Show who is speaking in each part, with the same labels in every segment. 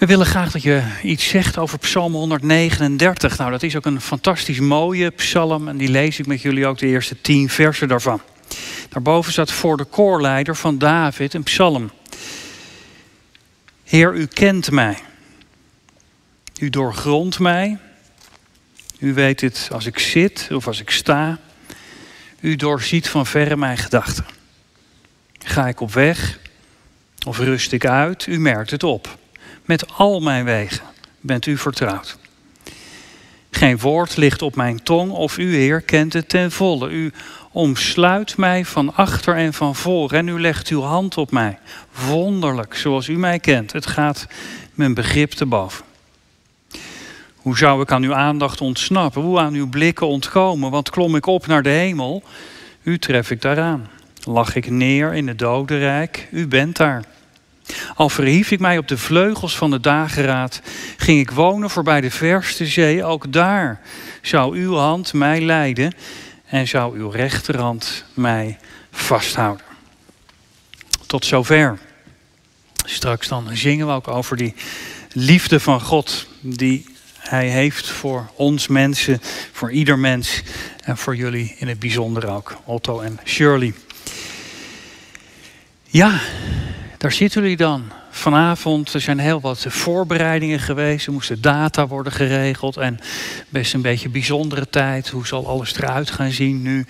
Speaker 1: We willen graag dat je iets zegt over Psalm 139. Nou, dat is ook een fantastisch mooie psalm en die lees ik met jullie ook de eerste tien versen daarvan. Daarboven staat voor de koorleider van David een psalm. Heer, u kent mij. U doorgrondt mij. U weet het als ik zit of als ik sta. U doorziet van verre mijn gedachten. Ga ik op weg of rust ik uit? U merkt het op. Met al mijn wegen bent u vertrouwd. Geen woord ligt op mijn tong of u, Heer, kent het ten volle. U omsluit mij van achter en van voor en u legt uw hand op mij. Wonderlijk, zoals u mij kent. Het gaat mijn begrip te boven. Hoe zou ik aan uw aandacht ontsnappen? Hoe aan uw blikken ontkomen? Want klom ik op naar de hemel, u tref ik daaraan. Lag ik neer in het dodenrijk, u bent daar. Al verhief ik mij op de vleugels van de dageraad, ging ik wonen voorbij de verste zee, ook daar zou uw hand mij leiden en zou uw rechterhand mij vasthouden. Tot zover. Straks dan zingen we ook over die liefde van God die Hij heeft voor ons mensen, voor ieder mens en voor jullie in het bijzonder ook, Otto en Shirley. Ja, daar zitten jullie dan. Vanavond er zijn heel wat voorbereidingen geweest. Er moesten data worden geregeld. En best een beetje bijzondere tijd. Hoe zal alles eruit gaan zien nu?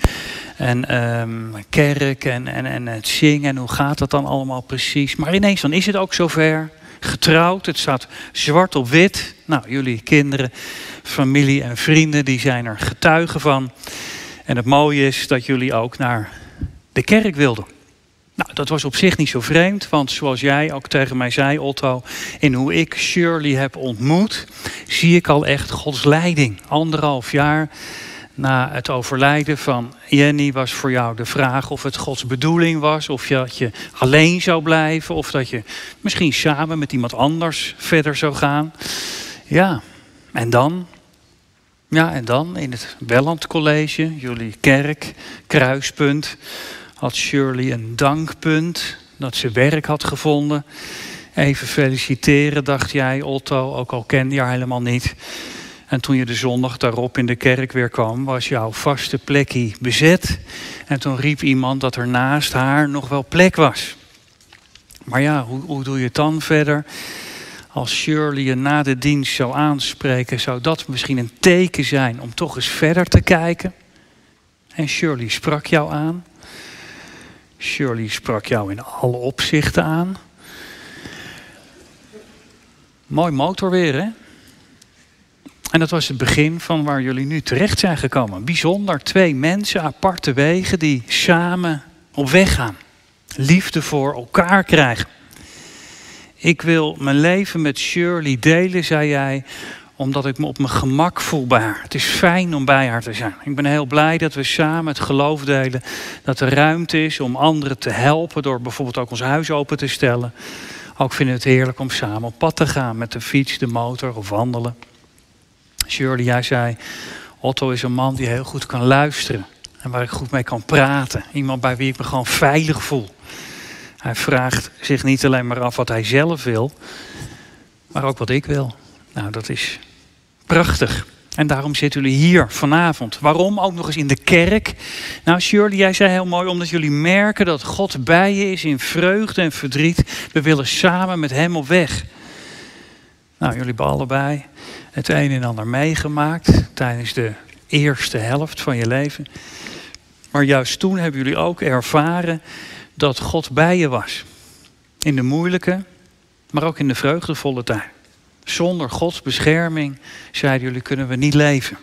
Speaker 1: En um, kerk en, en, en het zingen. En hoe gaat dat dan allemaal precies? Maar ineens dan is het ook zover. Getrouwd. Het staat zwart op wit. Nou, jullie kinderen, familie en vrienden die zijn er getuigen van. En het mooie is dat jullie ook naar de kerk wilden. Dat was op zich niet zo vreemd, want zoals jij ook tegen mij zei, Otto, in hoe ik Shirley heb ontmoet, zie ik al echt Gods leiding. Anderhalf jaar na het overlijden van Jenny was voor jou de vraag of het Gods bedoeling was, of je, dat je alleen zou blijven, of dat je misschien samen met iemand anders verder zou gaan. Ja, en dan? Ja, en dan in het Welland College, jullie kerk, kruispunt had Shirley een dankpunt dat ze werk had gevonden. Even feliciteren, dacht jij, Otto, ook al kende je haar helemaal niet. En toen je de zondag daarop in de kerk weer kwam, was jouw vaste plekje bezet. En toen riep iemand dat er naast haar nog wel plek was. Maar ja, hoe, hoe doe je het dan verder? Als Shirley je na de dienst zou aanspreken, zou dat misschien een teken zijn om toch eens verder te kijken? En Shirley sprak jou aan. Shirley sprak jou in alle opzichten aan. Mooi motorweer, hè? En dat was het begin van waar jullie nu terecht zijn gekomen. Bijzonder, twee mensen, aparte wegen die samen op weg gaan. Liefde voor elkaar krijgen. Ik wil mijn leven met Shirley delen, zei jij, omdat ik me op mijn gemak voel bij haar. Het is fijn om bij haar te zijn. Ik ben heel blij dat we samen het geloof delen. Dat er ruimte is om anderen te helpen door bijvoorbeeld ook ons huis open te stellen. Ook vinden we het heerlijk om samen op pad te gaan met de fiets, de motor of wandelen. Shirley, jij zei, Otto is een man die heel goed kan luisteren. En waar ik goed mee kan praten. Iemand bij wie ik me gewoon veilig voel. Hij vraagt zich niet alleen maar af wat hij zelf wil, maar ook wat ik wil. Nou, dat is Prachtig. En daarom zitten jullie hier vanavond. Waarom? Ook nog eens in de kerk. Nou, Shirley, jij zei heel mooi, omdat jullie merken dat God bij je is in vreugde en verdriet. We willen samen met Hem op weg. Nou, jullie hebben allebei het een en ander meegemaakt tijdens de eerste helft van je leven. Maar juist toen hebben jullie ook ervaren dat God bij je was. In de moeilijke, maar ook in de vreugdevolle tijd. Zonder Gods bescherming, zeiden jullie, kunnen we niet leven.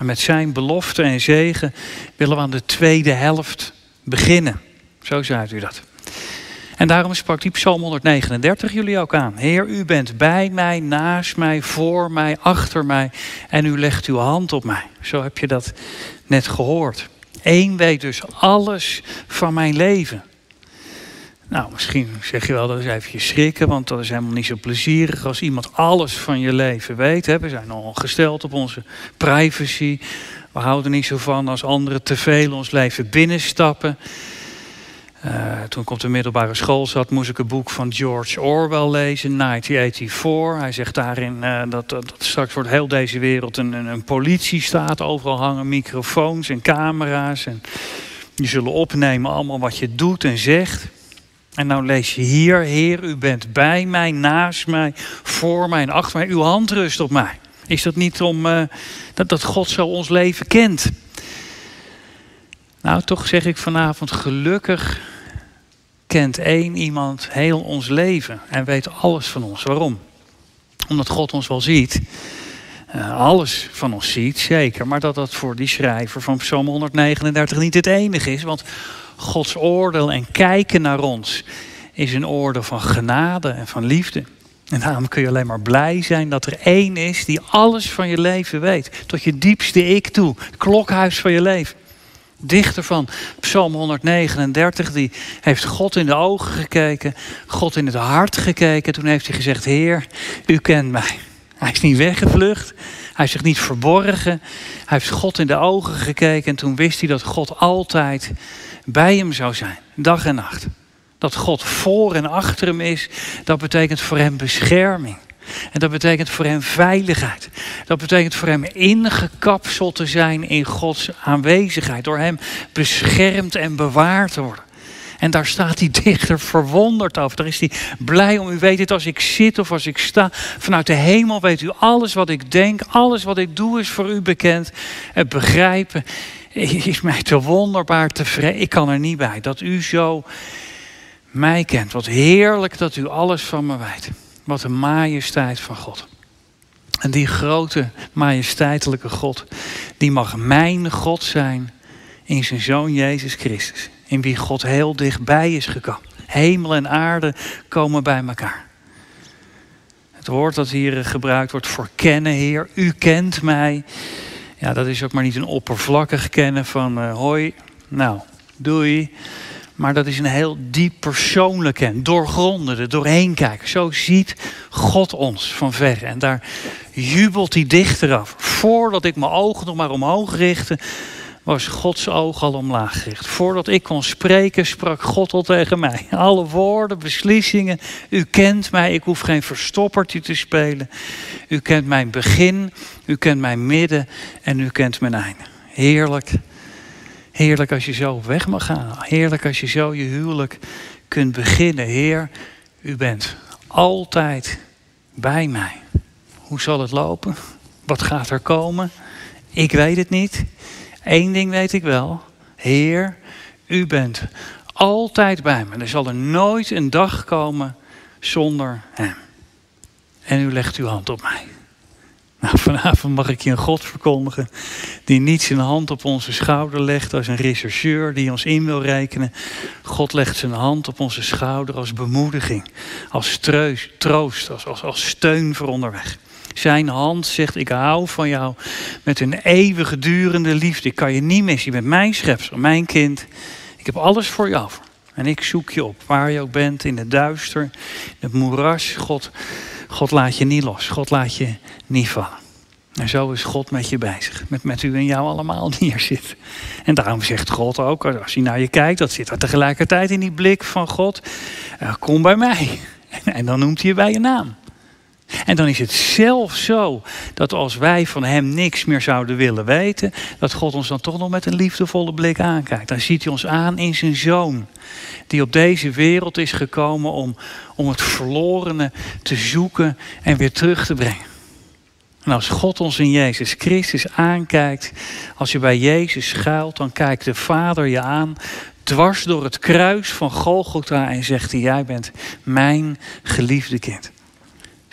Speaker 1: En met zijn belofte en zegen willen we aan de tweede helft beginnen. Zo zei u dat. En daarom sprak die Psalm 139 jullie ook aan. Heer, u bent bij mij, naast mij, voor mij, achter mij. En u legt uw hand op mij. Zo heb je dat net gehoord. Eén weet dus alles van mijn leven. Nou, misschien zeg je wel dat is even schrikken, want dat is helemaal niet zo plezierig als iemand alles van je leven weet. Hè? We zijn al gesteld op onze privacy. We houden niet zo van als anderen te veel ons leven binnenstappen. Uh, toen ik op de middelbare school zat, moest ik een boek van George Orwell lezen, 1984. Hij zegt daarin dat, dat, dat, straks wordt heel deze wereld een, een, een politiestaat. Overal hangen microfoons en camera's. En die zullen opnemen allemaal wat je doet en zegt. En nou lees je hier, Heer, u bent bij mij, naast mij, voor mij en achter mij. Uw hand rust op mij. Is dat niet om uh, dat, dat God zo ons leven kent? Nou, toch zeg ik vanavond gelukkig kent één iemand heel ons leven en weet alles van ons. Waarom? Omdat God ons wel ziet. Uh, alles van ons ziet, zeker. Maar dat dat voor die schrijver van Psalm 139 niet het enige is. Want Gods oordeel en kijken naar ons is een oordeel van genade en van liefde. En daarom kun je alleen maar blij zijn dat er één is die alles van je leven weet. Tot je diepste ik toe. Klokhuis van je leven dichter van Psalm 139, die heeft God in de ogen gekeken, God in het hart gekeken. Toen heeft hij gezegd, Heer, u kent mij. Hij is niet weggevlucht, hij is zich niet verborgen. Hij heeft God in de ogen gekeken en toen wist hij dat God altijd bij hem zou zijn, dag en nacht. Dat God voor en achter hem is, dat betekent voor hem bescherming. En dat betekent voor hem veiligheid. Dat betekent voor hem ingekapseld te zijn in Gods aanwezigheid. Door hem beschermd en bewaard te worden. En daar staat die dichter verwonderd over. Daar is hij blij om. U weet het als ik zit of als ik sta. Vanuit de hemel weet u alles wat ik denk. Alles wat ik doe is voor u bekend. Het begrijpen is mij te wonderbaar tevreden. Ik kan er niet bij dat u zo mij kent. Wat heerlijk dat u alles van me weet. Wat een majesteit van God. En die grote majesteitelijke God, die mag mijn God zijn in zijn zoon Jezus Christus. In wie God heel dichtbij is gekomen. Hemel en aarde komen bij elkaar. Het woord dat hier gebruikt wordt voor kennen, Heer, u kent mij. Ja, dat is ook maar niet een oppervlakkig kennen van uh, hoi, nou, doei. Maar dat is een heel diep persoonlijk en doorgrondende, doorheen kijken. Zo ziet God ons van ver. En daar jubelt hij dichter af. Voordat ik mijn ogen nog maar omhoog richtte, was Gods oog al omlaag gericht. Voordat ik kon spreken, sprak God al tegen mij. Alle woorden, beslissingen. U kent mij, ik hoef geen verstoppertje te spelen. U kent mijn begin, u kent mijn midden en u kent mijn einde. Heerlijk. Heerlijk als je zo weg mag gaan. Heerlijk als je zo je huwelijk kunt beginnen. Heer, u bent altijd bij mij. Hoe zal het lopen? Wat gaat er komen? Ik weet het niet. Eén ding weet ik wel. Heer, u bent altijd bij me. Er zal er nooit een dag komen zonder Hem. En u legt uw hand op mij. Nou, vanavond mag ik je een God verkondigen die niet zijn hand op onze schouder legt als een rechercheur die ons in wil rekenen. God legt zijn hand op onze schouder als bemoediging, als troost, als, als, als steun voor onderweg. Zijn hand zegt, ik hou van jou met een eeuwige durende liefde. Ik kan je niet missen, je bent mijn schepsel, mijn kind. Ik heb alles voor jou. En ik zoek je op, waar je ook bent, in het duister, in het moeras. God, God laat je niet los, God laat je niet vallen. En zo is God met je bezig. Met, met u en jou allemaal die hier zit. En daarom zegt God ook, als hij naar je kijkt, dat zit er tegelijkertijd in die blik van God. Uh, kom bij mij. En dan noemt hij je bij je naam. En dan is het zelfs zo dat als wij van Hem niks meer zouden willen weten, dat God ons dan toch nog met een liefdevolle blik aankijkt. Dan ziet hij ons aan in zijn zoon, die op deze wereld is gekomen om, om het verlorene te zoeken en weer terug te brengen. En als God ons in Jezus Christus aankijkt, als je bij Jezus schuilt, dan kijkt de Vader je aan dwars door het kruis van Golgotha en zegt hij, jij bent mijn geliefde kind.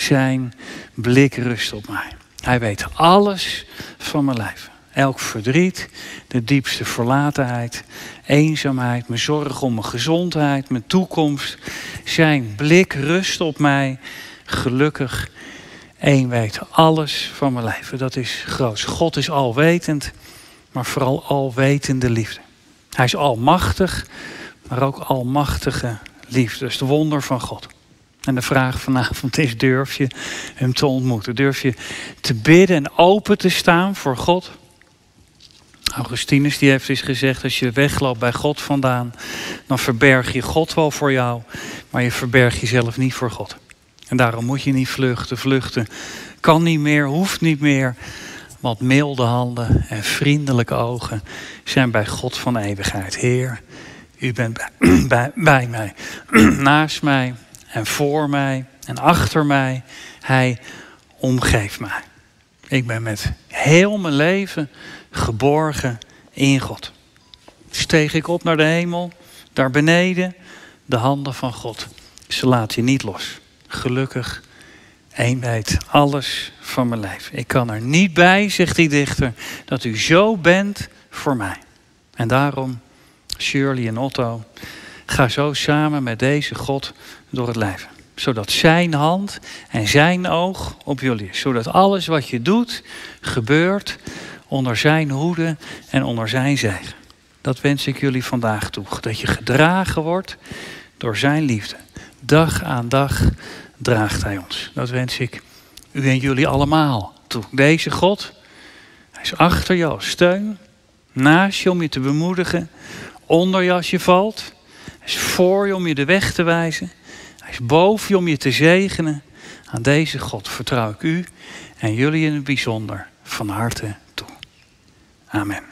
Speaker 1: Zijn blik rust op mij. Hij weet alles van mijn leven. Elk verdriet, de diepste verlatenheid, eenzaamheid, mijn zorg om mijn gezondheid, mijn toekomst. Zijn blik rust op mij. Gelukkig Eén weet alles van mijn leven. Dat is groot. God is alwetend, maar vooral alwetende liefde. Hij is almachtig, maar ook almachtige liefde. Dat is het wonder van God. En de vraag vanavond is: durf je hem te ontmoeten? Durf je te bidden en open te staan voor God? Augustinus die heeft eens gezegd, als je wegloopt bij God vandaan, dan verberg je God wel voor jou, maar je verbergt jezelf niet voor God. En daarom moet je niet vluchten. Vluchten kan niet meer, hoeft niet meer. Want milde handen en vriendelijke ogen zijn bij God van eeuwigheid. Heer, u bent bij, bij mij, naast mij en voor mij en achter mij. Hij omgeeft mij. Ik ben met heel mijn leven geborgen in God. Steeg ik op naar de hemel, daar beneden, de handen van God. Ze laat je niet los. Gelukkig, één alles van mijn leven. Ik kan er niet bij, zegt die dichter, dat u zo bent voor mij. En daarom, Shirley en Otto, ga zo samen met deze God door het leven. Zodat zijn hand en zijn oog op jullie is. Zodat alles wat je doet, gebeurt onder zijn hoede en onder zijn zegen. Dat wens ik jullie vandaag toe. Dat je gedragen wordt door zijn liefde. Dag aan dag draagt hij ons. Dat wens ik u en jullie allemaal toe. Deze God, hij is achter je als steun, naast je om je te bemoedigen, onder je als je valt. Hij is voor je om je de weg te wijzen. Hij is boven je om je te zegenen. Aan deze God vertrouw ik u en jullie in het bijzonder van harte toe. Amen.